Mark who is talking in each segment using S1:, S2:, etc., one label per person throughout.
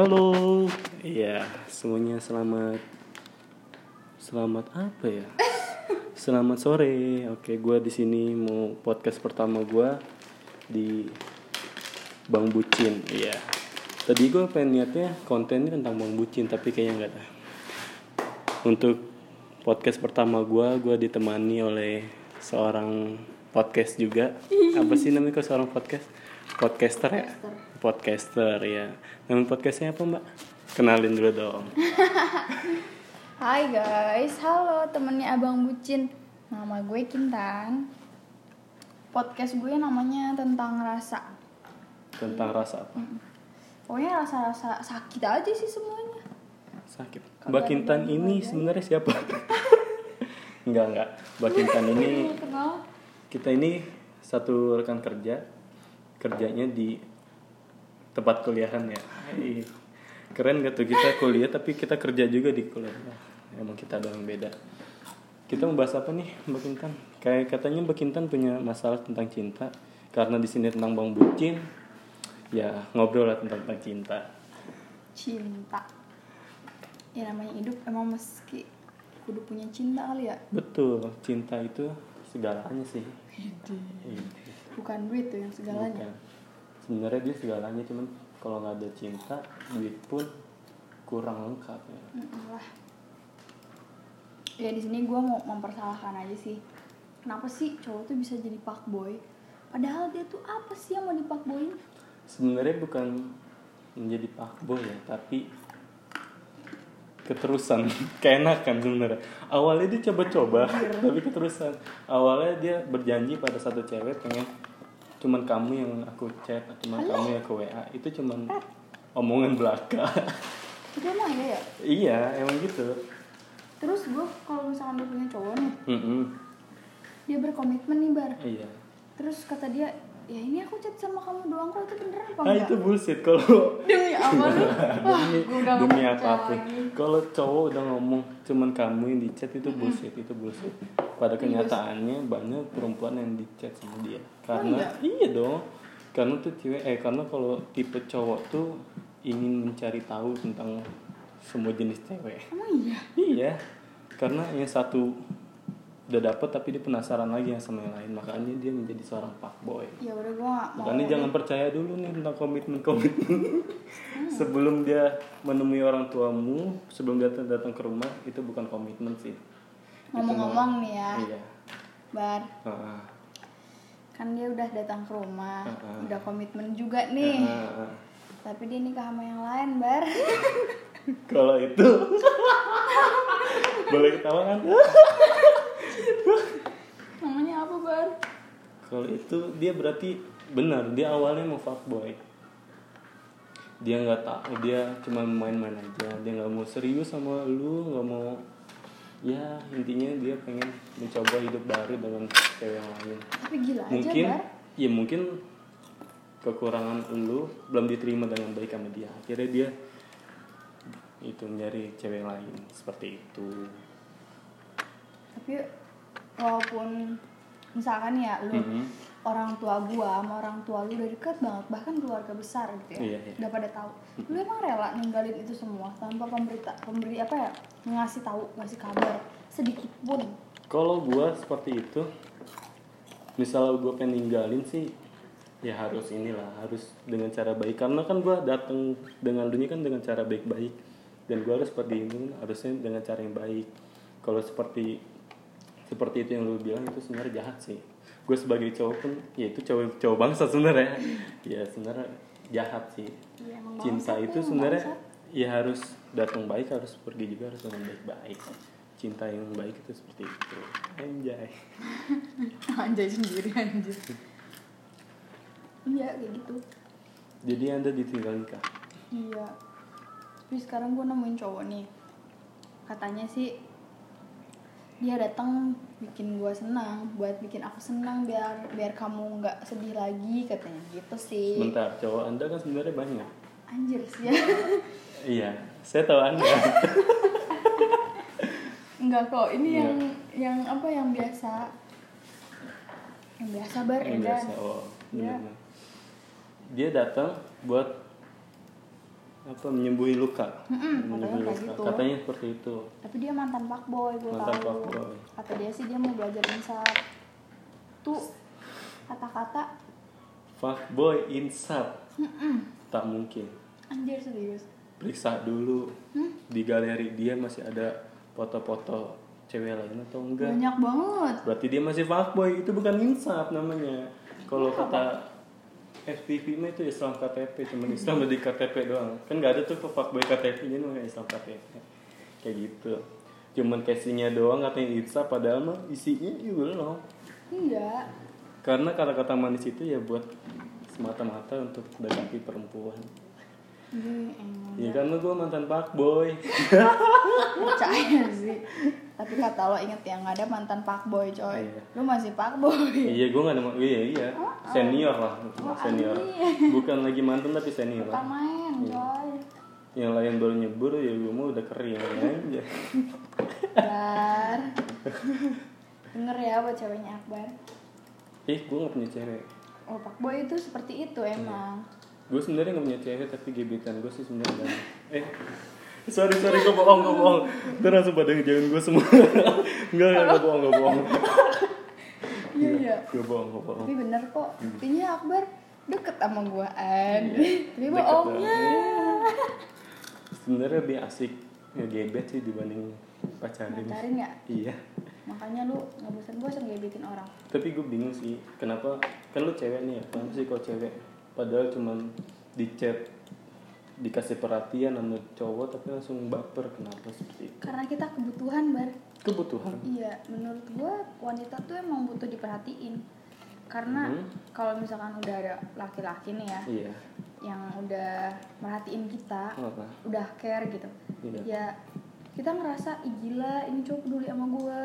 S1: Halo, iya semuanya selamat selamat apa ya? Selamat sore. Oke, gue di sini mau podcast pertama gue di Bang Bucin. Iya. Tadi gue pengen niatnya kontennya tentang Bang Bucin, tapi kayaknya nggak ada. Untuk podcast pertama gue, gue ditemani oleh seorang podcast juga. Apa sih namanya kok seorang podcast? Podcaster ya? Podcaster ya. Nama podcastnya apa mbak? Kenalin dulu dong.
S2: Hai guys, halo temennya Abang Bucin Nama gue Kintan Podcast gue namanya tentang rasa
S1: Tentang rasa apa?
S2: Pokoknya rasa-rasa sakit aja sih semuanya
S1: Sakit.
S2: Kagak
S1: Mbak Kintan ini
S2: ya.
S1: sebenarnya siapa? enggak enggak. Mbak Kintan ini kita ini satu rekan kerja kerjanya di tempat kuliahan ya. Keren gak tuh kita kuliah tapi kita kerja juga di kuliah. Emang kita ada yang beda. Kita mau bahas apa nih Mbak Kintan? Kayak katanya Mbak Kintan punya masalah tentang cinta karena di sini tentang Bang Bucin. Ya ngobrol lah tentang, tentang cinta.
S2: Cinta Ya namanya hidup emang meski kudu punya cinta kali ya
S1: Betul, cinta itu segalanya sih.
S2: Bukan duit tuh yang segalanya.
S1: Bukan. Sebenarnya dia segalanya cuman kalau nggak ada cinta, duit pun kurang lengkap ya.
S2: Mm, lah. Ya di sini gue mau mempersalahkan aja sih. Kenapa sih cowok tuh bisa jadi fuckboy Padahal dia tuh apa sih yang mau di fuckboyin
S1: Sebenarnya bukan menjadi fuckboy ya, tapi keterusan. Keenakan sebenarnya. Awalnya dia coba-coba tapi keterusan. Awalnya dia berjanji pada satu cewek pengen cuman kamu yang aku chat cuman kamu yang aku wa itu cuman omongan belaka
S2: Itu emang ada ya?
S1: iya emang gitu
S2: Terus gue kalau misalkan dia punya cowok nih,
S1: Mm-mm.
S2: dia berkomitmen nih bar.
S1: iya
S2: Terus kata dia, ya ini aku chat sama kamu doang kok itu beneran apa
S1: ah
S2: enggak?
S1: itu bullshit. Kalau
S2: Demi apa lu? Wah,
S1: demi,
S2: udah
S1: demi apa
S2: pun.
S1: kalau cowok udah ngomong cuman kamu yang di chat itu bullshit itu bullshit. Pada kenyataannya banyak perempuan yang di chat sama dia. Karena iya? dong. Karena tuh cewek eh karena kalau tipe cowok tuh ingin mencari tahu tentang semua jenis cewek.
S2: Emang iya?
S1: iya. Karena yang satu udah dapet tapi dia penasaran lagi yang sama yang lain makanya dia menjadi seorang fuckboy
S2: Ya udah gue gak mau.
S1: Makanya jangan percaya dulu nih tentang komitmen-komitmen. sebelum dia menemui orang tuamu, sebelum dia datang- ke rumah, itu bukan komitmen sih.
S2: Ngomong-ngomong nih ya,
S1: Iya.
S2: bar.
S1: Heeh.
S2: Kan dia udah datang ke rumah,
S1: Heeh.
S2: udah komitmen juga nih.
S1: Heeh.
S2: Tapi dia nikah sama yang lain, bar.
S1: Kalau itu boleh ketawa kan?
S2: Apa, bar?
S1: Kalau itu dia berarti benar, dia awalnya mau fuckboy. Dia nggak tahu, dia cuma main-main aja. Dia nggak mau serius sama lu, nggak mau ya intinya dia pengen mencoba hidup baru dengan cewek yang lain.
S2: Tapi gila aja,
S1: Mungkin
S2: bar.
S1: ya mungkin kekurangan lu belum diterima dengan baik sama dia. Akhirnya dia itu nyari cewek lain seperti itu.
S2: Tapi walaupun misalkan ya lu
S1: Mhm.
S2: orang tua gua sama orang tua lu udah deket banget bahkan keluarga besar gitu ya
S1: Iya, iya.
S2: udah pada tahu lu emang rela ninggalin itu semua tanpa pemberita pemberi apa ya ngasih tahu ngasih kabar sedikit pun
S1: Kalau gua seperti itu, misal gua pengen ninggalin sih, ya harus inilah, harus dengan cara baik. Karena kan gua datang dengan dunia kan dengan cara baik-baik, dan gua harus seperti ini harusnya dengan cara yang baik. Kalau seperti seperti itu yang lu bilang itu sebenarnya jahat sih. Gue sebagai cowok pun, ya itu cowok cowok bangsa sebenarnya. ya sebenarnya jahat sih.
S2: Emang
S1: Cinta itu sebenarnya ya harus datang baik, harus pergi juga harus dengan baik-baik. Cinta yang baik itu seperti itu. Anjay.
S2: anjay sendiri anjir iya kayak gitu
S1: Jadi anda ditinggal nikah.
S2: iya tapi sekarang gua nemuin cowok nih katanya sih dia datang bikin gua senang buat bikin aku senang biar biar kamu nggak sedih lagi katanya gitu sih
S1: Bentar, cowok anda kan sebenarnya banyak.
S2: anjir sih ya
S1: Iya, saya tahu anda.
S2: Enggak kok, ini
S1: Iya.
S2: yang yang apa yang biasa yang biasa bar
S1: Yang
S2: edan.
S1: biasa. Oh, benar. Dia datang buat apa menyembuhi luka?
S2: Mm-mm,
S1: menyembuhi
S2: katanya
S1: luka.
S2: gitu.
S1: katanya seperti itu.
S2: Tapi dia mantan fuckboy gue
S1: Mantan
S2: tahu.
S1: fuckboy.
S2: kata dia sih dia mau belajar insaf tuh kata-kata
S1: fuckboy insap.
S2: Mm-mm,
S1: tak mungkin.
S2: Anjir serius.
S1: Periksa dulu.
S2: Hmm?
S1: di galeri dia masih ada foto-foto cewek lain atau enggak?
S2: Banyak banget.
S1: Berarti dia masih fuckboy itu bukan insaf namanya. Kalau kata FTV mah itu Islam KTP cuman Islam di KTP doang. Kan nggak ada tuh fuckboy KTP jadi namanya Islam KTP kayak gitu. Cuman casingnya doang katanya insaf padahal mah isinya ya belum
S2: iya.
S1: Karena kata-kata manis itu ya buat semata-mata untuk mendekati perempuan.
S2: Iya,
S1: ya. kan gue mantan fuckboy
S2: percaya sih tapi kata lo inget yang ada mantan fuckboy coy.
S1: Iya.
S2: lu masih fuckboy.
S1: Iya gue gak ada iya iya. Senior lah
S2: Oh,
S1: senior. bukan lagi mantan tapi senior
S2: Bukan main coy.
S1: Yang lain baru nyebur ya gue mau udah kering aja.
S2: Bar denger ya buat ceweknya Akbar.
S1: Ih gue gak punya cewek.
S2: Oh fuckboy itu seperti itu emang.
S1: Gue sebenarnya gak punya cewek tapi gebetan gue sih sebenarnya eh sorry sorry gue bohong gue bohong. Ntar langsung pada ngejauhin gue semua. Enggak enggak gue bohong gue bohong.
S2: Iya iya.
S1: gue bohong gue bohong.
S2: Tapi bener kok. Buktinya Akbar deket sama gua an. Tapi
S1: Deket
S2: bohongnya.
S1: sebenarnya lebih asik ngegebet sih dibanding pacarin.
S2: Pacarin nggak
S1: iya.
S2: Makanya lu nggak bosan-bosan gebetin orang.
S1: Tapi gue bingung sih kenapa? Kan lu cewek nih ya kenapa sih kok cewek? Padahal cuman di chat dikasih perhatian sama cowok tapi langsung baper. Kenapa seperti itu?
S2: Karena kita kebutuhan bar.
S1: Kebutuhan?
S2: Iya menurut gua wanita tuh emang butuh diperhatiin. Karena
S1: Hmm.
S2: kalau misalkan udah ada laki-laki nih ya
S1: iya.
S2: yang udah merhatiin kita
S1: apa?
S2: udah care gitu
S1: Iya.
S2: ya kita ngerasa ih gila ini cowok peduli sama gua.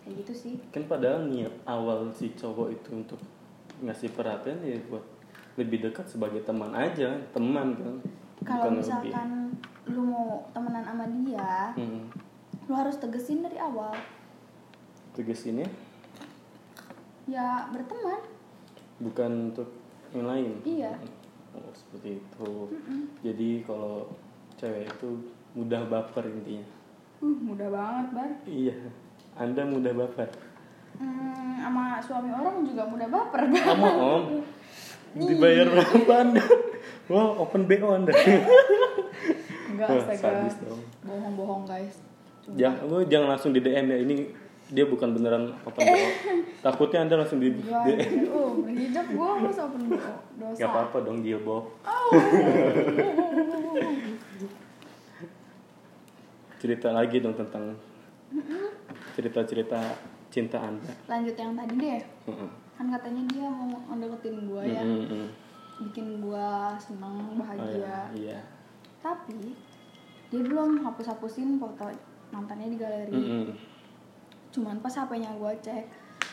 S2: Kayak gitu sih.
S1: Kan padahal niat awal si cowok itu untuk ngasih perhatian ya buat lebih dekat sebagai teman aja teman kan.
S2: Kalau misalkan lu mau temenan sama dia
S1: hmm.
S2: lu harus tegesin dari awal.
S1: Tegesinnya
S2: ya? Berteman.
S1: Bukan untuk yang lain?
S2: Iya.
S1: oh seperti itu. Jadi kalau cewek itu mudah baper intinya.
S2: Uh mudah banget bar.
S1: Iya. Anda mudah baper?
S2: Hmm, sama suami orang juga mudah baper
S1: kamu om dibayar berapa anda? Wah open bo anda.
S2: Enggak
S1: Wah,
S2: astaga. bohong-bohong guys.
S1: Jangan lu jangan langsung di dm ya. Ini dia bukan beneran open bo takutnya anda langsung di DM
S2: oh berhijab gua masa open BO dosa.
S1: Gak apa-apa dong jilbab cerita lagi dong tentang cerita-cerita cinta anda.
S2: Lanjut yang tadi deh. Kan katanya dia mau ngedeketin gua ya.
S1: Mm, mm, mm.
S2: bikin gua seneng
S1: Oh,
S2: bahagia.
S1: Ya, iya
S2: tapi dia belum hapus-hapusin foto mantannya di galeri.
S1: Mm, mm.
S2: cuman pas HP-nya gua cek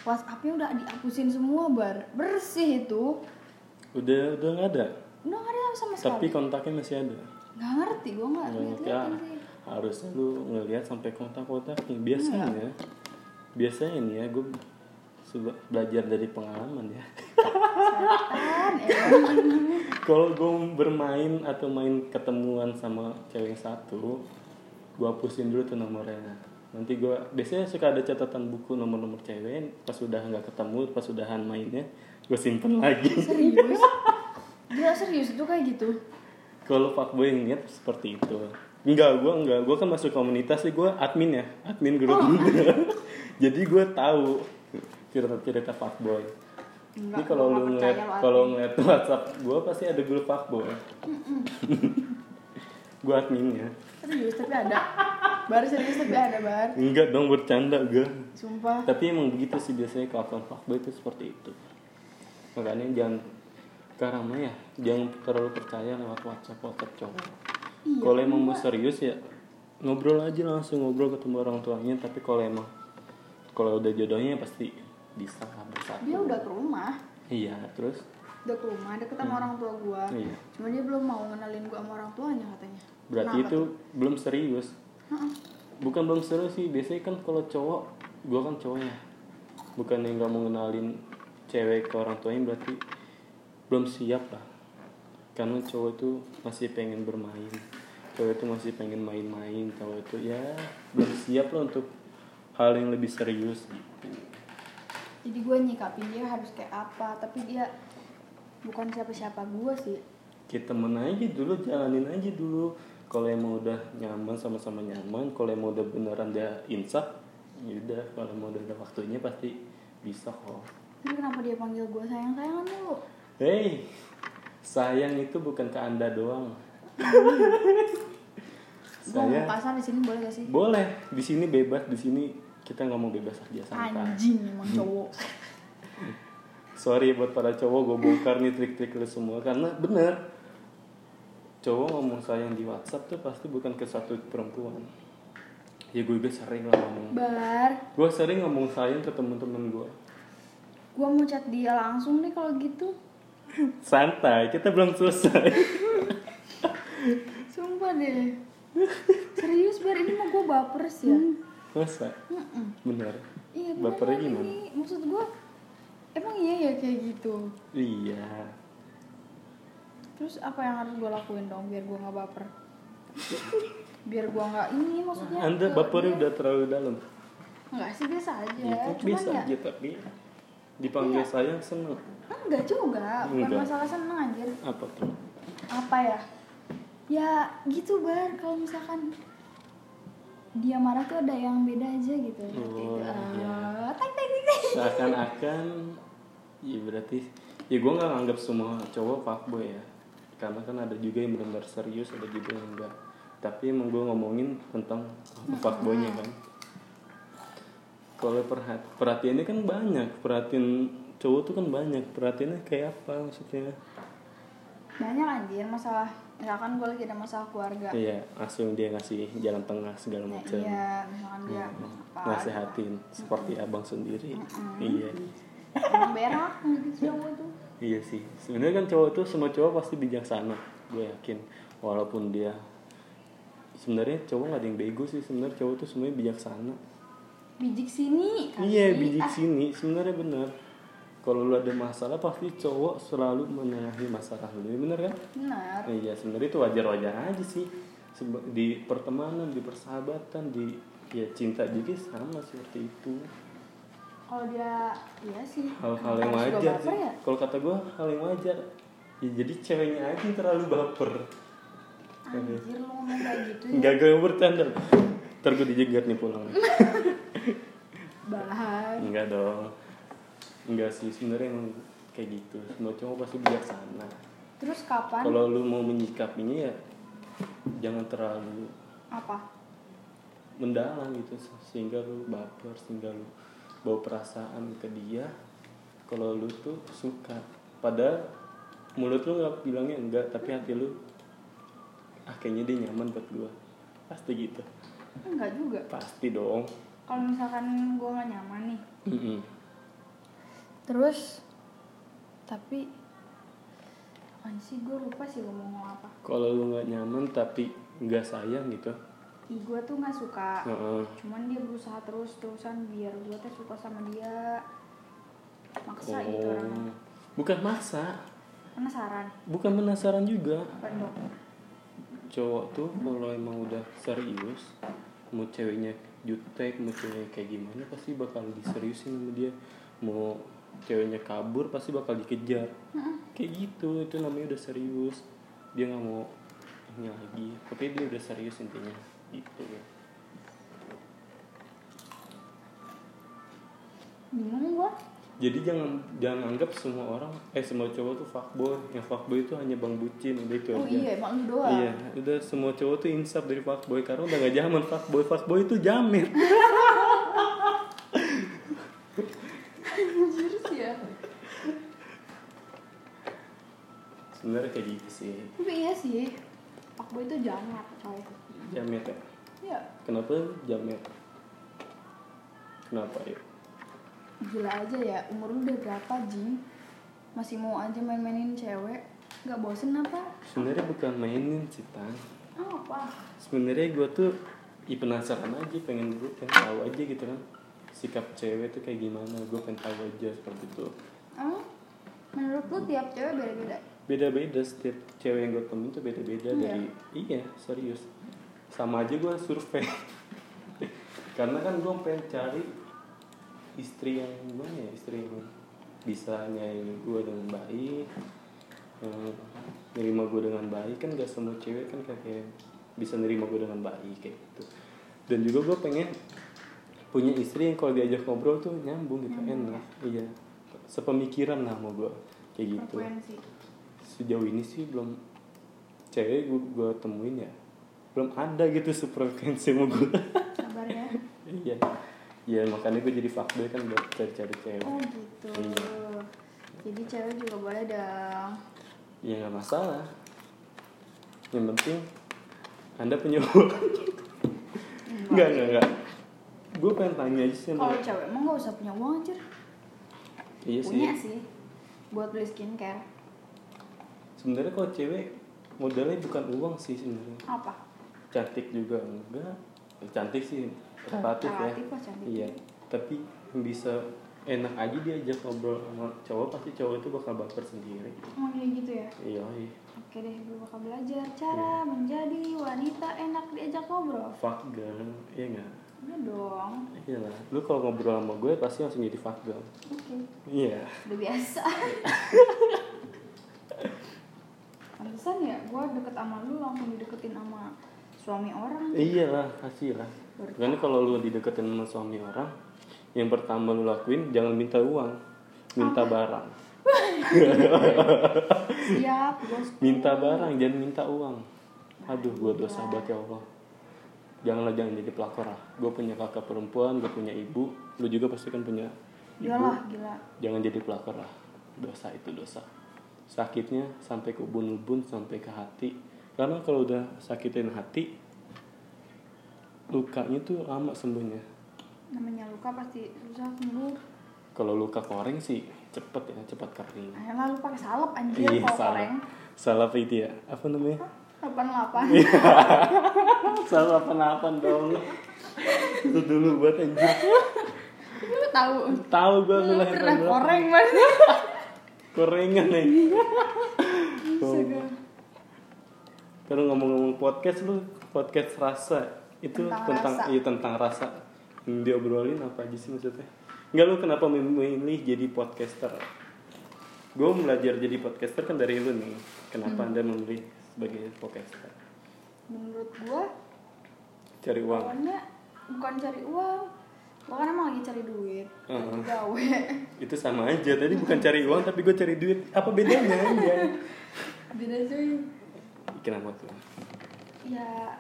S2: WhatsApp-nya udah dihapusin semua bar. Bersih itu.
S1: Udah udah nggak ada?
S2: Udah gak ada sama
S1: tapi
S2: sekali
S1: kontaknya masih ada?
S2: Nggak ngerti gua nggak
S1: Nggak ah.
S2: sih.
S1: Harusnya lu ngelihat sampai kontak-kontaknya biasanya biasanya nih ya gue belajar dari pengalaman ya.
S2: Emang
S1: kalau gue bermain atau main ketemuan sama cewek satu gue hapusin dulu tuh nomornya. Nanti gue biasanya suka ada catatan buku nomor-nomor cewek pas udah nggak ketemu pas udahan mainnya gue simpen lagi.
S2: Serius? Gila serius itu kayak gitu?
S1: Kalau fuckboy yang niat seperti itu. Enggak gue enggak gue kan masuk komunitas sih gue admin ya admin grup jadi gue tahu cerita-cerita fuckboy
S2: Enggak,
S1: ini kalau lu ngeliat kalau ngeliat WhatsApp gue pasti ada grup fuckboy gue adminnya.
S2: Serius tapi ada. Bar serius tapi ada bar.
S1: Enggak dong bercanda gue
S2: sumpah.
S1: Tapi emang begitu sih biasanya kelakuan fuckboy itu seperti itu. Makanya jangan mah ya jangan terlalu percaya lewat WhatsApp WhatsApp cowok.
S2: Iya,
S1: kalau emang mau serius ya ngobrol aja langsung ngobrol ketemu orang tuanya. Tapi kalau emang kalau udah jodohnya pasti bisa lah bersatu.
S2: Dia udah ke rumah.
S1: Iya terus?
S2: Udah ke rumah deket sama orang tua gua.
S1: Iya.
S2: Cuma dia belum mau ngenalin gua sama orang tuanya katanya.
S1: Berarti
S2: Kenapa
S1: itu
S2: tuh?
S1: belum serius?
S2: Heeh.
S1: bukan belum serius sih biasanya kan kalau cowok gua kan cowoknya. Bukan yang nggak mau ngenalin cewek ke orang tuanya berarti belum siap lah. Karena cowok tuh masih pengen bermain. Cowok itu masih pengen main-main. Cowok itu ya belum siap lah untuk hal yang lebih serius. gitu
S2: jadi gue nyikapin dia harus kayak apa tapi dia bukan siapa-siapa gue sih.
S1: Kita temen aja dulu jalanin aja dulu. Kalau emang udah nyaman sama-sama nyaman. Kalau emang udah beneran dia insaf ya udah. Kalau emang udah ada waktunya pasti bisa kok.
S2: Tapi kenapa dia panggil gue sayang sayangan dulu.
S1: Hei, sayang itu bukan ke anda doang.
S2: gue
S1: Saya
S2: mau di sini boleh gak sih?
S1: Boleh. Di sini bebas di sini kita ngomong bebas aja santai.
S2: anjing emang cowok
S1: Sorry buat para cowok gue bongkar nih trik-trik lu semua karena bener cowok ngomong sayang di WhatsApp tuh pasti bukan ke satu perempuan. Ya gue juga sering lah ngomong.
S2: bar
S1: Gue sering ngomong sayang ke temen-temen gue.
S2: gue mau chat dia langsung nih kalau gitu
S1: Santai, kita belum selesai.
S2: sumpah deh serius bar ini mah gue baper sih ya
S1: Masa?
S2: Mm-mm.
S1: Bener.
S2: iya
S1: Bapernya gimana?
S2: ini. maksud gue emang iya ya kayak gitu
S1: Iya.
S2: terus apa yang harus gue lakuin dong biar gue nggak baper biar gue nggak ini maksudnya
S1: Anda bapernya udah terlalu dalam.
S2: Enggak sih biasa aja cuman
S1: bisa
S2: ya
S1: aja tapi dipanggil
S2: Iya.
S1: sayang seneng.
S2: enggak juga bukan
S1: Enggak.
S2: masalah seneng anjir
S1: Apa tuh?
S2: apa ya ya gitu bar kalau misalkan dia marah tuh ada yang beda aja gitu.
S1: Oh,
S2: Gitu.
S1: iya.
S2: Ah.
S1: Seakan-akan ya berarti ya gue nggak nganggap semua cowok fuckboy ya. Karena kan ada juga yang benar-benar serius ada juga yang enggak. Tapi emang gue ngomongin tentang fuckboynya kan. Kalau perhat perhatiannya kan banyak. Perhatian cowok tuh kan banyak. Perhatiannya kayak apa maksudnya?
S2: Banyak anjir masalah misalkan gue lagi ada masalah keluarga.
S1: Iya langsung dia ngasih jalan tengah segala
S2: Nah,
S1: macam.
S2: iya misalkan dia
S1: Hmm,
S2: apa
S1: nasehatin seperti abang sendiri. Iya.
S2: Emang berak gitu cowok tuh
S1: iya sih. Sebenarnya kan cowok tuh semua cowok pasti bijaksana gue yakin. Walaupun dia sebenarnya cowok nggak ada yang bego sih. Sebenarnya cowok tuh semuanya bijaksana.
S2: Bijik sini kali.
S1: iya bijik
S2: Ah,
S1: sini. Sebenarnya benar kalau lu ada masalah pasti cowok selalu menengahi masalah lu ya bener kan?
S2: Benar.
S1: Iya sebenarnya itu wajar-wajar aja sih. Di pertemanan di persahabatan di ya cinta juga sama seperti itu.
S2: Kalau dia iya sih.
S1: Hal-hal yang wajar sih.
S2: ya?
S1: kalau kata gue hal yang wajar. Ya jadi ceweknya aja yang terlalu baper.
S2: Anjir lu ngomong kayak gitu ya.
S1: Nggak gue bercanda. Ntar gue dijegat nih pulang.
S2: Bahan
S1: enggak dong enggak sih sebenarnya emang kayak gitu. Semua cowok pasti bijaksana.
S2: Terus kapan?
S1: Kalau lu mau menyikapinya ya jangan terlalu
S2: apa?
S1: mendalam gitu. Sehingga lu baper sehingga lu bawa perasaan ke dia. Kalau lu tuh suka. Padahal mulut lu nggak bilangnya enggak tapi hati lu ah kayaknya dia nyaman buat gua. Pasti gitu.
S2: Enggak juga.
S1: Pasti dong.
S2: Kalau misalkan gue nggak nyaman nih
S1: Mm-mm.
S2: Terus tapi apaan sih? Gue lupa sih gue mau ngomong apa.
S1: Kalau lu nggak nyaman tapi nggak sayang gitu?
S2: Ih, gue tuh nggak suka.
S1: Heeh.
S2: cuman dia berusaha terus terusan biar gue tuh suka sama dia. Maksa gitu
S1: oh.
S2: orang
S1: bukan maksa.
S2: Penasaran.
S1: Bukan penasaran juga.
S2: Dong?
S1: Cowok tuh kalau emang udah serius mau ceweknya jutek mau ceweknya kayak gimana pasti bakal diseriusin sama dia. Mau ceweknya kabur pasti bakal dikejar. Kayak gitu itu namanya udah serius. Dia nggak mau ini lagi. Tapi dia udah serius intinya. Gitu.
S2: Bingung gue
S1: jadi jangan jangan anggap semua orang eh semua cowok tuh fuckboy. Yang fuckboy itu hanya bang bucin udah itu
S2: oh
S1: aja.
S2: iya emang doang.
S1: Iya, udah semua cowok tuh insaf dari fuckboy. Karena udah gak zaman fuckboy. Fuckboy itu jamet.
S2: Anjir sih ya
S1: Sebenarnya kayak gitu sih.
S2: tapi iya sih fuckboy itu jamak coy
S1: Jamet ya.
S2: iya
S1: Kenapa jamet? Kenapa ya?
S2: gila aja ya umur lu udah berapa Jing masih mau aja main-mainin cewek nggak bosen apa
S1: Sebenarnya bukan mainin sih, Tan.
S2: apa
S1: Sebenarnya gue tuh ya penasaran aja, pengen gue pengen tahu aja gitu kan. Sikap cewek tuh kayak gimana, gue pengen tahu aja seperti itu.
S2: emang menurut lu tiap cewek beda-beda
S1: beda-beda setiap cewek yang gue temuin tuh beda-beda
S2: Iya.
S1: dari iya serius. Sama aja gue survei. Karena kan gue pengen cari istri yang gimana ya istri yang bisa nyayangi gue dengan baik yang nerima gue dengan baik. Kan gak semua cewek kan kayak, bisa nerima gue dengan baik kayak gitu. Dan juga gue pengen punya istri yang kalau diajak ngobrol tuh nyambung gitu enak. Iya sepemikiran lah sama gue kayak gitu.
S2: Frekuensi
S1: sejauh ini sih belum cewek gue, gue temuin ya. Belum ada gitu sefrekuensi sama gue
S2: sabar ya
S1: iya ya makanya gue jadi fuckboy kan buat cari-cari cewek.
S2: Oh gitu.
S1: Iya.
S2: jadi cewek juga boleh dong.
S1: Ya nggak masalah. Yang penting anda punya uang nggak nggak nggak. Gue pengen tanya aja sih
S2: kalau cewek emang gak usah punya uang aja
S1: iya sih.
S2: Punya sih. Buat beli skincare
S1: sebenarnya kalau cewek modalnya bukan uang sih sebenarnya.
S2: Apa?
S1: Cantik juga enggak. Eh, cantik sih relatif ya.
S2: Relatif lah cantik.
S1: iya. Tapi bisa enak aja diajak ngobrol sama cowok pasti cowok itu bakal baper sendiri.
S2: Emang kayak gitu ya?
S1: Iya. Iya
S2: oke deh gue bakal belajar cara menjadi wanita enak diajak ngobrol.
S1: Fuck girl iya nggak
S2: iya dong.
S1: Iya lah. Lu kalau ngobrol sama gue pasti langsung jadi fuck girl.
S2: Oke.
S1: Iya.
S2: Udah biasa Pantesan ya, gue deket sama lu langsung dideketin sama suami orang.
S1: Iya lah. Pasti lah karena kalau lu dideketin sama suami orang yang pertama lu lakuin jangan minta uang minta barang.
S2: Siap, bos
S1: minta barang jangan minta uang. Aduh gue dosa banget ya Allah. Janganlah jangan jadi pelakor lah. Gue punya kakak perempuan gue punya ibu. Lu juga pasti kan punya ibu.
S2: Iyalah, gila.
S1: Jangan jadi pelakor lah. Dosa itu dosa sakitnya sampai ke ubun-ubun sampai ke hati. Karena kalau udah sakitin hati lukanya tuh lama sembuhnya.
S2: Namanya luka pasti susah sembuh.
S1: Kalau luka koreng sih cepet ya cepat kering.
S2: Ayolah lu pakai salep anjir
S1: iya
S2: kalau
S1: salah
S2: koreng.
S1: Salah apa itu ya. Apa namanya?
S2: 88
S1: salah apa apa dong. Itu dulu buat anjir.
S2: Lu tahu?
S1: Tahu gue
S2: Lu pernah koreng banget
S1: korengan nih
S2: Astaga.
S1: Kalau ngomong-ngomong podcast lu podcast rasa itu
S2: Tentang
S1: tentang
S2: rasa.
S1: iya tentang rasa yang diobrolin apa aja sih maksudnya? Enggak lu kenapa memilih jadi podcaster? Gue belajar jadi podcaster kan dari lu nih. Kenapa
S2: Hmm.
S1: anda memilih sebagai podcaster?
S2: Menurut gua
S1: Cari uang.
S2: awalnya bukan cari uang Gua kan emang lagi cari duit Lagi
S1: Heeh.
S2: gawe
S1: Itu sama aja. Tadi bukan cari uang tapi gue cari duit. Apa bedanya aja?
S2: Beda cuy
S1: Kenapa tuh?
S2: Ya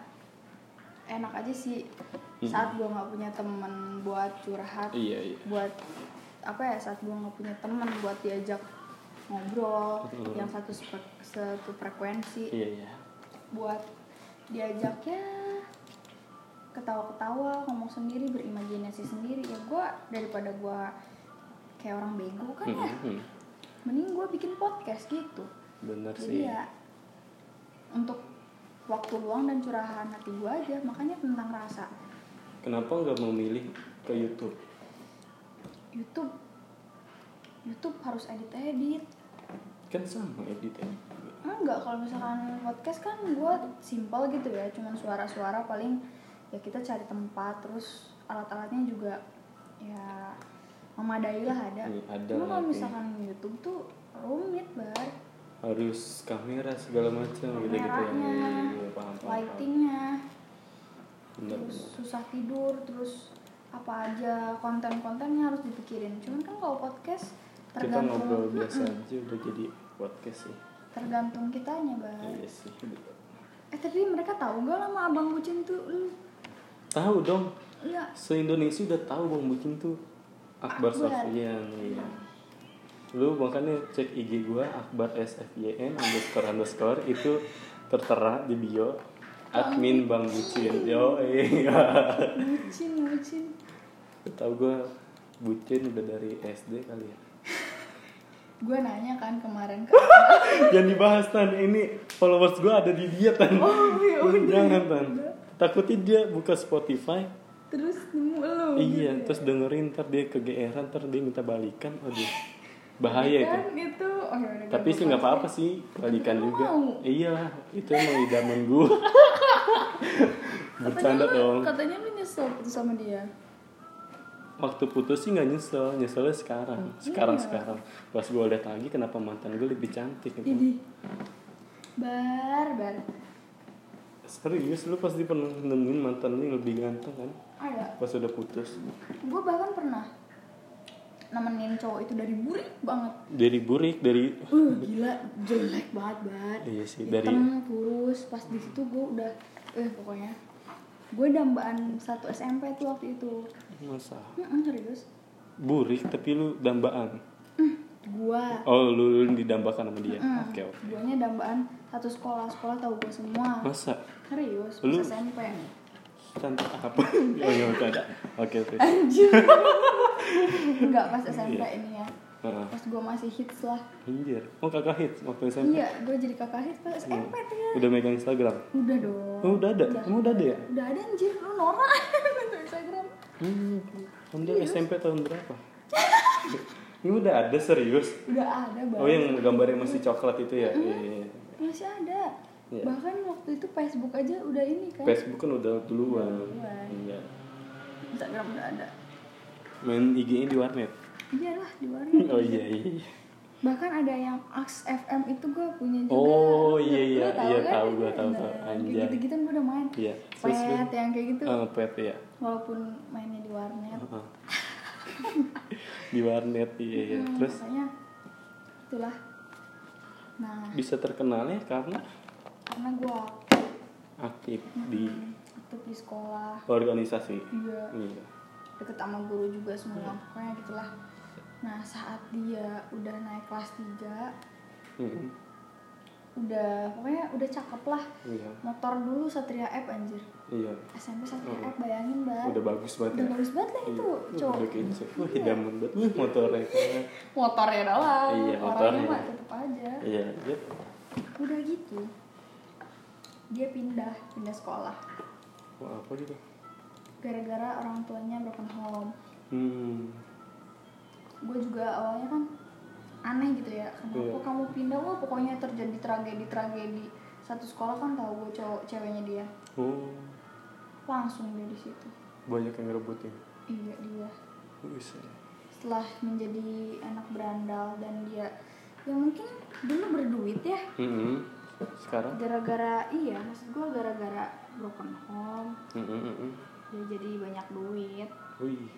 S2: enak aja sih
S1: Mm-mm.
S2: saat gua nggak punya temen buat curhat
S1: Iya iya.
S2: buat apa ya saat gua nggak punya temen buat diajak ngobrol
S1: Mm.
S2: yang satu satu frekuensi
S1: Iya iya.
S2: buat diajaknya ketawa-ketawa ngomong sendiri berimajinasi sendiri ya gua daripada gua kayak orang bego kan ya
S1: Mhm.
S2: mending gua bikin podcast gitu
S1: Bener
S2: jadi
S1: sih.
S2: ya untuk waktu luang dan curahan hati gua aja makanya tentang rasa
S1: Kenapa nggak memilih ke YouTube?
S2: YouTube YouTube harus edit-edit
S1: Kan sama editnya.
S2: enggak kalau misalkan podcast kan gue simpel gitu ya cuman suara-suara paling ya kita cari tempat terus alat-alatnya juga ya memadai lah ada.
S1: Iya, ada
S2: cuma kalau misalkan YouTube tuh rumit bar.
S1: Harus kamera segala macam gitu gitu ya. Iya, paham, paham,
S2: lightingnya.
S1: Bener,
S2: terus
S1: bener.
S2: susah tidur terus apa aja konten-kontennya harus dipikirin. Cuman kan kalau podcast
S1: kita
S2: tergantung
S1: ngobrol biasa
S2: Mm-mm,
S1: aja udah jadi podcast sih.
S2: Tergantung kitanya bar.
S1: Iya sih
S2: eh tapi mereka tahu gak lama abang bucin tuh? Lu
S1: tahu dong.
S2: Ya
S1: se Indonesia udah tahu bang bucin tuh Akbar
S2: Akbar.
S1: Sofian iya. Lu makanya cek IG gua Akbar SFYN underscore underscore itu tertera di bio. Admin bang bucin. Yo iya
S2: bucin bucin.
S1: Tahu gua bucin udah dari SD kali ya?
S2: Gue nanya kan kemarin ke
S1: Jangan dibahas tan ini followers gue ada di dia tan.
S2: Oh, ya udah.
S1: jangan tan takutnya dia buka Spotify.
S2: Terus nemu lu
S1: iya
S2: gitu ya.
S1: terus dengerin ntar dia kegeeran ntar dia minta balikan. Aduh bahaya itu.
S2: kan itu oh, ya
S1: tapi sih nggak apa-apa sih balikan juga.
S2: mau?
S1: iya itu emang idaman gue bercanda
S2: katanya
S1: dong.
S2: katanya lu nyesel putus sama dia.
S1: Waktu putus sih nggak nyesel nyeselnya sekarang. Sekarang
S2: Iya.
S1: sekarang. Pas gue lihat lagi kenapa mantan gue lebih cantik gitu.
S2: Bar bar
S1: serius lu pasti pernah nemuin mantan lu yang lebih ganteng kan?
S2: Ada.
S1: Pas udah putus.
S2: Gue bahkan pernah nemenin cowok itu dari burik banget.
S1: Dari burik dari
S2: uh gila jelek banget banget
S1: iya sih
S2: hitam
S1: dari
S2: kurus pas di situ gue udah eh pokoknya. Gue dambaan satu SMP tuh waktu itu.
S1: Masa?
S2: Mm-mm, serius.
S1: Burik tapi lu dambaan?
S2: Gue
S1: oh lu, lu didambakan sama dia?
S2: Mm.
S1: oke oke.
S2: Guanya dambaan satu sekolah sekolah tahu gue semua.
S1: Masa?
S2: Serius?
S1: Lu-
S2: SMP
S1: cantik apa? Oh iya ada oke oke.
S2: Anjir. Enggak pas SMP
S1: Iya.
S2: ini ya. Pas gue masih hits lah.
S1: Anjir. Oh kakak hits waktu SMP
S2: iya gue jadi kakak hits pas SMP tuh ya.
S1: Udah megang Instagram?
S2: Udah dong.
S1: Oh udah ada? Kamu udah ada ya?
S2: Udah ada anjir. Lu norak untuk Instagram.
S1: Hmm anda SMP tahun berapa? Ini udah ada serius?
S2: Udah ada banget
S1: oh yang gambarnya masih coklat itu ya? Iya iya, iya.
S2: Masih ada.
S1: Iya.
S2: bahkan waktu itu Facebook aja udah ini kan.
S1: Facebook kan udah duluan.
S2: Duluan.
S1: iya.
S2: Instagram udah ada.
S1: Main IG-nya di warnet.
S2: Iyalah di warnet.
S1: Oh iya iya.
S2: Bahkan ada yang Ax FM itu gue punya juga.
S1: Oh, iya, iya,
S2: tahu
S1: iya,
S2: kan?
S1: tahu, gua tahu,
S2: Nah,
S1: tahu.
S2: kayak
S1: Anjay.
S2: gitu-gitu gue udah main.
S1: Iya. Terus
S2: pet yang kayak gitu.
S1: Ah pet ya
S2: walaupun mainnya di warnet.
S1: Heeh. di warnet iya iya.
S2: Hmm,
S1: terus?
S2: makanya itulah nah.
S1: Bisa terkenalnya karena
S2: karena gue
S1: aktif di
S2: aktif di sekolah.
S1: organisasi.
S2: Iya.
S1: Iya.
S2: Deket sama guru juga semua pokoknya gitulah. Nah saat dia udah naik kelas 3
S1: Mm-mm.
S2: udah pokoknya udah cakep lah.
S1: Iya.
S2: Motor dulu Satria F anjir
S1: iya.
S2: SMP Satria
S1: Oh.
S2: F bayangin banget
S1: udah bagus banget
S2: udah
S1: ya.
S2: bagus banget lah itu
S1: Iya,
S2: cowok.
S1: udah kayak wah hidaman banget. Wah motornya.
S2: Motornya doang.
S1: Iya,
S2: orangnya
S1: motornya.
S2: mah tetep aja.
S1: Iya iya.
S2: Udah gitu dia pindah pindah sekolah.
S1: Wah apa gitu?
S2: Gara-gara orang tuanya broken home
S1: hmm.
S2: Gue juga awalnya kan aneh gitu ya kenapa
S1: Iya.
S2: kamu pindah? Wah pokoknya terjadi tragedi tragedi satu sekolah kan tahu gue cowok ceweknya dia.
S1: Oh
S2: langsung dia di situ.
S1: Banyak yang ngerebutin?
S2: Iya dia.
S1: Bisa
S2: setelah menjadi anak berandal dan dia ya mungkin dulu berduit ya.
S1: Mm-mm. sekarang?
S2: Gara-gara iya maksud gue gara-gara broken home.
S1: Mm-mm.
S2: dia jadi banyak duit.
S1: Wih.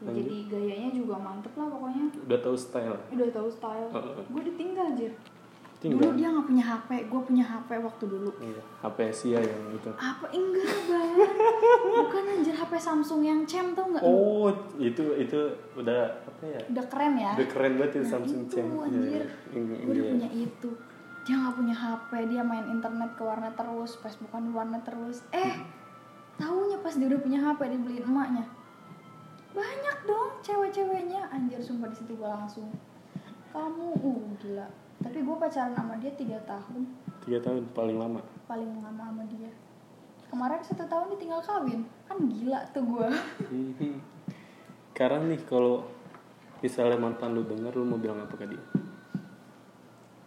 S2: Ya, jadi gayanya juga mantep lah pokoknya.
S1: Udah tahu style?
S2: Udah tahu style.
S1: Heeh.
S2: gue ditinggal aja
S1: tinggal.
S2: Dulu dia nggak punya HP gue punya HP waktu dulu.
S1: Iya HP Asia yang itu.
S2: Apa? Enggak bang. Bukan anjir HP Samsung yang cem tau nggak?
S1: Oh itu itu udah apa ya?
S2: Udah keren ya?
S1: Udah keren banget itu
S2: Nah,
S1: Samsung
S2: itu, anjir.
S1: Iya, iya.
S2: gue udah
S1: Iya.
S2: punya itu. Dia nggak punya HP dia main internet ke warnet terus Facebookan di warnet terus. Eh tahunya pas dia udah punya HP dibeliin emaknya. Banyak dong cewek-ceweknya. Anjir sumpah di situ gue langsung kamu uh gila tapi gue pacaran sama dia tiga tahun.
S1: Tiga tahun paling lama.
S2: Paling lama sama dia. Kemarin satu tahun dia tinggal kawin. Kan gila tuh gue
S1: Mhm. sekarang nih kalau misalnya mantan lu denger lu mau bilang apa ke dia?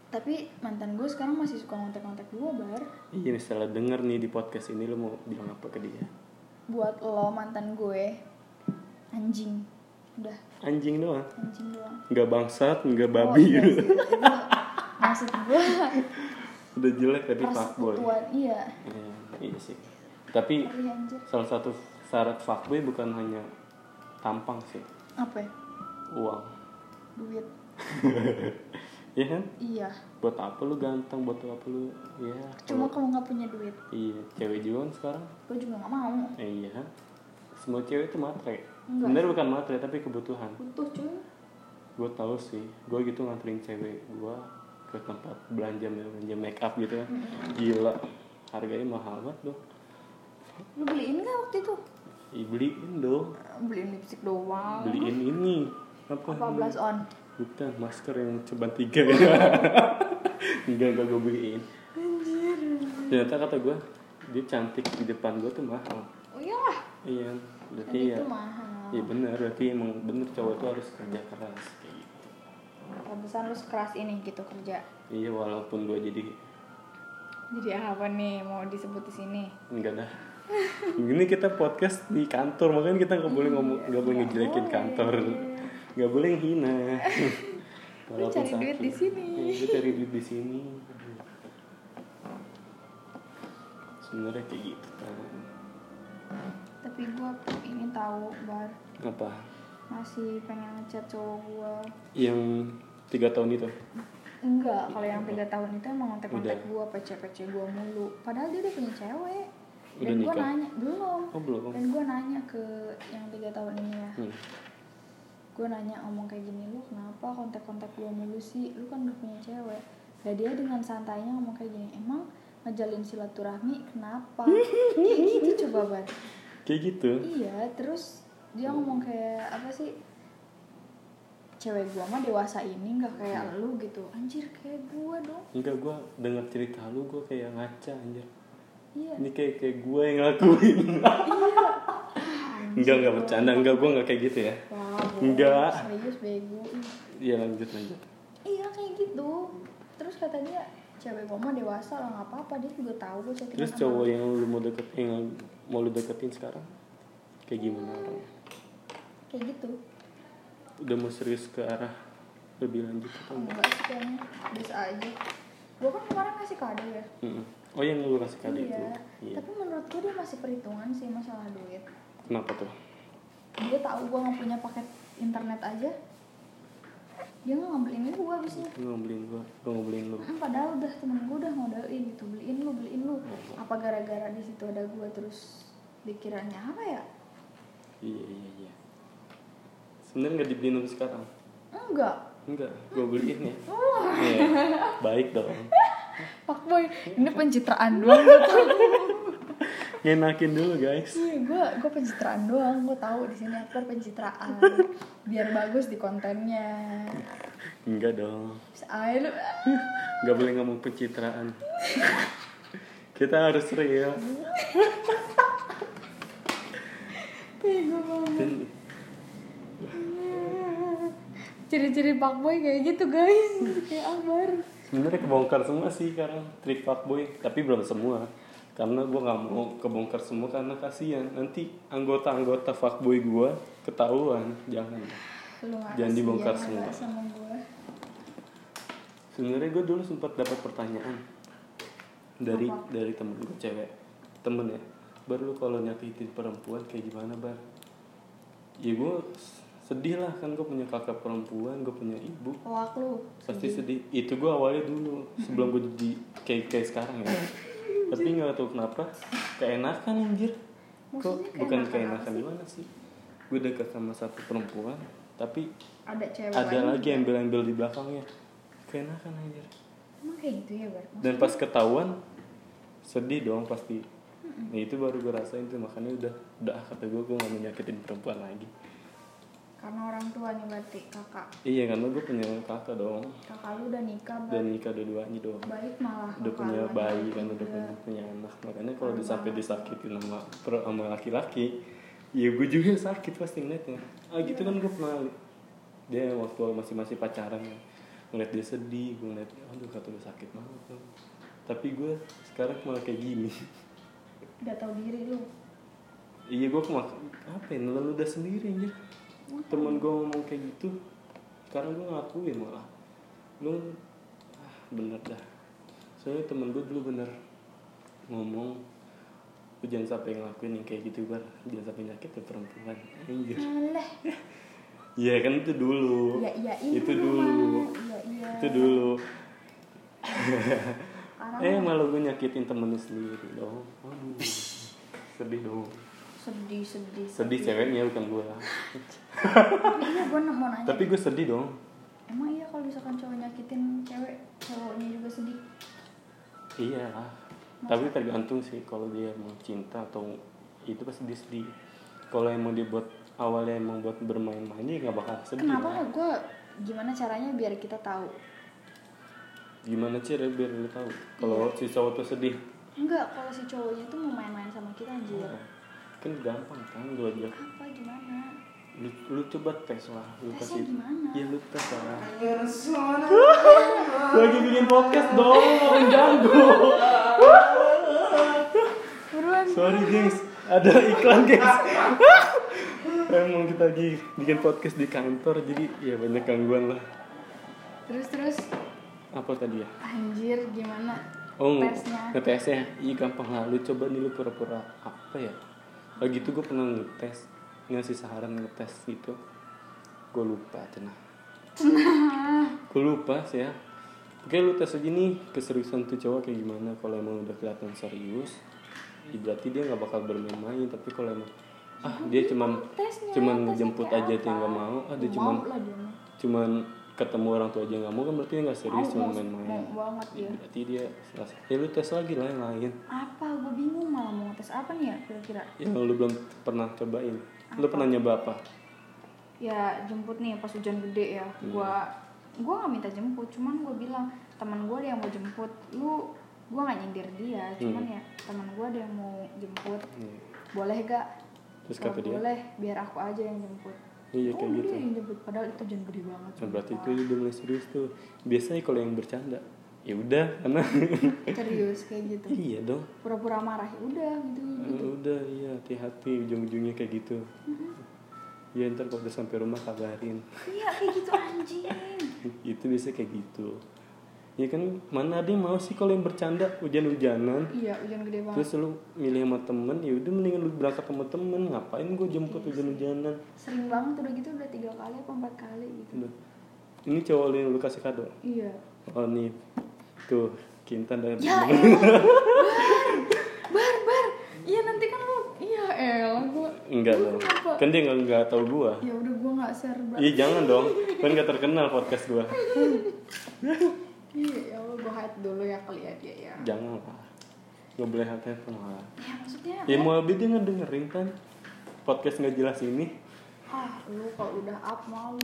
S2: Tapi mantan gue sekarang masih suka ngontek-ngontek gue bar.
S1: Iya misalnya denger nih di podcast ini lu mau bilang apa ke dia?
S2: Buat lo mantan gue. Anjing. Udah.
S1: Anjing doang?
S2: Anjing doang.
S1: Nggak bangsat nggak
S2: Oh,
S1: babi.
S2: iya sih, itu maksud gue
S1: udah jelek tadi fuckboy
S2: iya.
S1: Iya, iya sih. Tapi salah satu syarat fuckboy bukan hanya tampang sih.
S2: Apa ya?
S1: uang.
S2: Duit.
S1: Iya kan?
S2: Iya.
S1: Buat apa lu ganteng? Buat apa lu? Ya
S2: cuma
S1: kalau-
S2: nggak punya duit.
S1: Iya cewek juga kan sekarang.
S2: Gue juga nggak mau.
S1: Eh, iya. Semua cewek itu matre.
S2: Enggak.
S1: bukan matre tapi kebutuhan.
S2: Butuh cuy.
S1: Gue tahu sih. Gue gitu nganterin cewek gue ke tempat belanja belanja make up gitu kan gila harganya mahal banget dong.
S2: Lu beliin nggak waktu itu?
S1: Ih, beliin dong.
S2: Beliin lipstick doang.
S1: Beliin ini. Apa?
S2: Apa blush on?
S1: Bukan masker yang ceban tiga. Ya enggak enggak gue beliin. Ternyata kata gue dia cantik di depan gue tuh mahal.
S2: Oh iyalah
S1: iya berarti ya iya bener berarti emang bener cowok tuh harus kerja keras. gitu
S2: pantesan lu sekeras ini gitu kerja.
S1: Iya walaupun gue jadi
S2: jadi apa nih mau disebut di sini?
S1: Enggak dah. Ini kita podcast di kantor makanya kita nggak boleh ngomong nggak boleh ngejelekin kantor. Nggak boleh hina.
S2: Lu cari duit di sini.
S1: Iya, gue cari duit di sini. Sebenarnya kayak gitu.
S2: Tapi gua ini tahu bar.
S1: Apa
S2: masih pengen ngechat cowok gua.
S1: Yang tiga tahun itu?
S2: Enggak kalau yang tiga tahun itu emang kontak-kontak
S1: Udah.
S2: gua pece-pece gua mulu. Padahal dia udah punya cewek.
S1: Udah
S2: dan
S1: nikah?
S2: nanya belum.
S1: Oh belum.
S2: Dan gua nanya ke yang tiga tahun ini ya.
S1: Hmm.
S2: gue nanya ngomong kayak gini lu kenapa kontak-kontak gue mulu sih? Lu kan udah punya cewek. Dan dia dengan santainya ngomong kayak gini emang ngejalin silaturahmi kenapa? Kayak gitu coba ban
S1: kayak gitu?
S2: Iya terus dia ngomong kayak apa sih? Cewek gua mah dewasa ini nggak kayak lu gitu. Anjir kayak gua dong.
S1: Enggak gue dengar cerita lu gue kayak ngaca anjir.
S2: Iya.
S1: Ini kayak kayak gue yang ngelakuin. Enggak enggak bercanda. Enggak gue enggak kayak gitu ya.
S2: Wah.
S1: Enggak.
S2: serius bego.
S1: Iya lanjut lanjut.
S2: Iya kayak gitu. Terus kata dia cewek gua mah dewasa lah nggak apa-apa. Dia juga tahu chattingan
S1: terus cowok yang lu mau deket yang mau lu deketin sekarang kayak gimana orangnya?
S2: Kayak gitu.
S1: Udah mau serius ke arah lebih lanjut atau enggak?
S2: enggak sih kayaknya. Biasa aja. Gue kan kemarin ngasih kado ya.
S1: Mm-mm. oh yang lu kasih kado itu?
S2: Iya.
S1: iya
S2: tapi menurut gue dia masih perhitungan sih masalah duit.
S1: Kenapa tuh?
S2: Dia tahu gue nggak punya paket internet aja. Dia nggak ngambilin gue abisnya
S1: lu ngebeliin gua? Gua ngebeliin lu.
S2: Hmm, padahal udah temen gue udah modalin gitu. Beliin lu beliin lu. Apa gara-gara di situ ada gue terus dikiranya apa ya
S1: iya iya iya. Sebenarnya nggak dibeliin lu sekarang?
S2: Enggak.
S1: Enggak gua beliin ya.
S2: Wah,
S1: Iya. baik dong.
S2: Pak boy ini pencitraan doang gue tahu.
S1: Ngenakin dulu guys.
S2: Iya, gue gue pencitraan doang. Gue tahu di sini aktor pencitraan. Biar bagus di kontennya.
S1: enggak dong.
S2: Lu.
S1: nggak boleh ngomong pencitraan. Kita harus real
S2: Ciri-ciri Pak Boy kayak gitu guys. Kayak Akbar.
S1: sebenarnya kebongkar semua sih sekarang trik fuckboy tapi belum semua karena gue nggak mau kebongkar semua karena kasihan nanti anggota-anggota fuckboy gue ketahuan jangan
S2: Lu nggak
S1: Jangan dibongkar semua. sebenarnya gue dulu sempat dapat pertanyaan dari
S2: Apa?
S1: dari temen gue cewek temen ya baru lu kalau nyakitin perempuan kayak gimana bar? Ya gue sedih lah kan gue punya kakak perempuan gue punya ibu.
S2: Wak lu.
S1: pasti sedih. itu gue awalnya dulu sebelum gue jadi kayak kayak sekarang ya. Tapi nggak tahu kenapa keenakan anjir. Kok
S2: Maksudnya
S1: bukan
S2: keenakan
S1: gimana sih? Gue dekat sama satu perempuan tapi
S2: Ada cewek
S1: ada lagi
S2: juga.
S1: embel-embel di belakangnya. Keenakan anjir.
S2: Emang kayak gitu ya Bar?
S1: dan pas ketahuan sedih dong pasti nah itu baru gue rasain tuh makanya udah udah ah, kata gue gue gak mau nyakitin perempuan lagi.
S2: Karena orang tuanya berarti kakak.
S1: iya karena gue punya kakak dong.
S2: Kakak lu udah nikah
S1: dan nikah dua-duanya dong.
S2: Baik malah.
S1: udah punya bayi kan udah punya, punya anak. Makanya kalau
S2: banget.
S1: disakitin sama sama laki-laki ya gue juga sakit pasti ngeliatnya. Ah gitu kan gue pernah dia waktu masih masih pacaran ya ngeliat dia sedih gue ngeliat aduh kata gue sakit banget. Tuh tapi gue sekarang malah kayak gini
S2: Udah tahu diri lu.
S1: iya gue kemak apa ya nelan udah sendiri anjir. Temen gue ngomong kayak gitu sekarang gue ngakuin malah. Lu ah, bener dah. Soalnya temen gue dulu bener ngomong lu jangan sampai ngelakuin yang kayak gitu bar. Jangan sampai nyakit ke perempuan. Anjir. Iya kan itu dulu.
S2: Iya iya
S1: itu dulu.
S2: Iya iya.
S1: itu dulu
S2: Karena
S1: eh malah gue nyakitin temennya sendiri dong aduh sedih dong
S2: sedih sedih.
S1: sedih ceweknya bukan gue
S2: iya gue mau nanya.
S1: tapi gue sedih dong
S2: Emang iya kalau misalkan cowok nyakitin cewek, cowoknya juga sedih.
S1: Iya lah. Tapi tergantung sih kalau dia mau cinta atau itu pasti dia sedih. Kalau emang dia buat awalnya emang buat bermain-main dia nggak bakal sedih.
S2: Kenapa
S1: lah.
S2: gue gimana caranya biar kita tahu?
S1: Gimana cara biar lu tahu kalau si cowok tuh sedih?
S2: Enggak, kalau si cowoknya tuh mau main-main sama kita anjir.
S1: Kan gampang kan gue aja.
S2: Apa gimana?
S1: lu, lu coba tes lah lu
S2: Tesnya
S1: kasih
S2: gimana?
S1: ya lu tes lah lagi bikin podcast dong ganggu
S2: Buruan.
S1: sorry gengs ada iklan gengs emang kita lagi bikin podcast di kantor jadi ya banyak gangguan lah
S2: Terus terus
S1: apa tadi ya
S2: anjir gimana
S1: Oh,
S2: tesnya?
S1: ngetesnya? Iya gampang lah. Lu coba nih lu pura-pura apa ya? Lagi gitu gue pernah ngetes ngasih saran ngetes gitu. Gue lupa cenah. gue lupa sih ya. Oke lu tes aja nih keseriusan tuh cowok kayak gimana. Kalau emang udah kelihatan serius, ya berarti dia nggak bakal bermain-main. Tapi kalau emang ah dia cuman
S2: Tesnya,
S1: cuman
S2: tesnya
S1: jemput aja
S2: apa?
S1: dia nggak mau. Ah dia cuman cuman ketemu orang tua aja nggak mau kan berarti nggak serius cuma
S2: mau,
S1: main-main.
S2: mau banget
S1: Ya,
S2: dia.
S1: berarti dia ya lu tes lagi lah yang lain.
S2: Apa? Gue bingung malah mau ngetes apa nih ya kira-kira?
S1: yang lu belum pernah cobain lu pernah nyoba apa
S2: Ya jemput nih pas hujan gede ya.
S1: Hmm.
S2: Gua gua nggak minta jemput, cuman gue bilang teman gue ada yang mau jemput. Lu gua nggak nyindir dia, cuman
S1: Hmm.
S2: ya teman gue ada yang mau jemput.
S1: Hmm.
S2: Boleh gak?
S1: terus kata dia
S2: boleh, biar aku aja yang jemput.
S1: Iya
S2: oh,
S1: kayak gitu
S2: yang jemput padahal itu hujan gede banget.
S1: nah, berarti itu udah mulai serius tuh biasanya kalau yang bercanda ya udah karena
S2: serius kayak gitu.
S1: iya dong
S2: Pura-pura marah ya udah gitu.
S1: Eh, udah iya hati-hati ujung-ujungnya kayak gitu ya ntar kalau udah sampai rumah kabarin
S2: Iya kayak gitu anjing.
S1: itu biasanya kayak gitu ya kan mana ada yang mau sih kalau yang bercanda hujan-hujanan
S2: Iya hujan gede banget.
S1: terus lu milih sama temen ya udah mendingan lu berangkat sama temen ngapain gue jemput hujan-hujanan
S2: Sering banget udah gitu udah tiga kali apa empat kali gitu.
S1: Udah. ini cowok lu yang lu kasih kado
S2: Iya.
S1: Oh nih tuh Kintan dan
S2: Ya elah. bar bar. Iya nanti kan lu. Iya elah gua.
S1: enggak dong kan dia nggak nggak tahu gua
S2: Ya udah gua nggak share bar.
S1: iya jangan dong kan nggak terkenal podcast gua
S2: Iya ya Allah gua hide dulu ya kali ya dia ya.
S1: jangan lah. Nggak boleh hati lah
S2: Ya maksudnya.
S1: ya mau lebih dia ngedengerin kan? Podcast nggak jelas ini.
S2: Ah lu kalau udah up malu.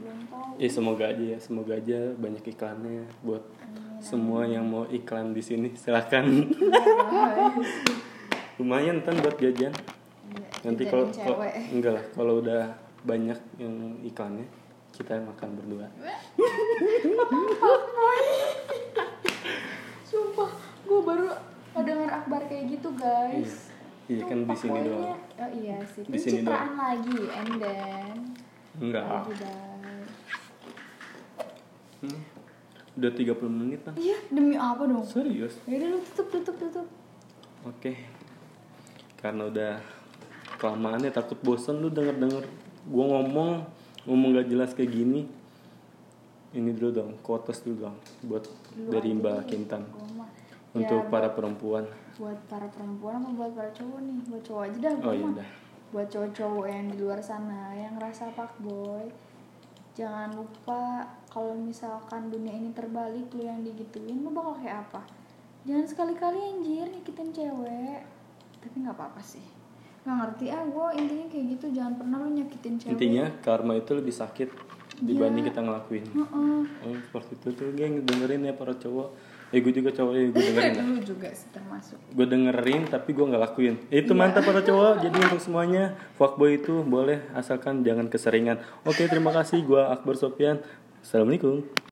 S2: Belum tahu.
S1: ya semoga aja ya. Semoga aja banyak iklannya buat semua yang mau iklan di sini. Silakan. Lumayan kan buat jajan.
S2: Iya,
S1: nanti kalau enggak lah kalau udah banyak yang iklannya kita makan berdua
S2: Sumpah, gue baru denger akbar kayak gitu guys.
S1: Iya, kan di sini doang.
S2: Oh iya sih,
S1: Di sini
S2: pencitraan lagi, and then
S1: enggak
S2: lagi.
S1: Hmm. udah 30 menit kan
S2: Iya, demi apa dong?
S1: serius
S2: Ya udah lu tutup, tutup, tutup.
S1: oke karena udah kelamaan ya takut bosen lu denger denger gua ngomong ngomong gak jelas kayak gini ini dulu dong kotes dulu dong buat
S2: Lu
S1: dari Mbak Kintan untuk
S2: Ya,
S1: para perempuan
S2: buat para perempuan apa buat para cowok nih? Buat cowok aja dah.
S1: oh iya
S2: Buat cowok-cowok yang di luar sana yang ngerasa fuckboy, jangan lupa kalau misalkan dunia ini terbalik lu yang digituin lu bakal kayak apa? Jangan sekali-kali anjir nyakitin cewek. Tapi nggak apa-apa sih. Nggak ngerti ah gue intinya kayak gitu jangan pernah lu nyakitin cewek.
S1: intinya karma itu lebih sakit dibanding
S2: Iya.
S1: kita ngelakuin
S2: Heeh.
S1: oh seperti itu tuh geng dengerin ya para cowok eh gue juga cowok ya gue dengerin.
S2: Lu juga sih termasuk.
S1: gue dengerin tapi gue nggak lakuin
S2: Iya.
S1: itu mantap para cowok jadi untuk semuanya fuckboy itu boleh asalkan jangan keseringan oke terima kasih gue Akbar Sofian assalamualaikum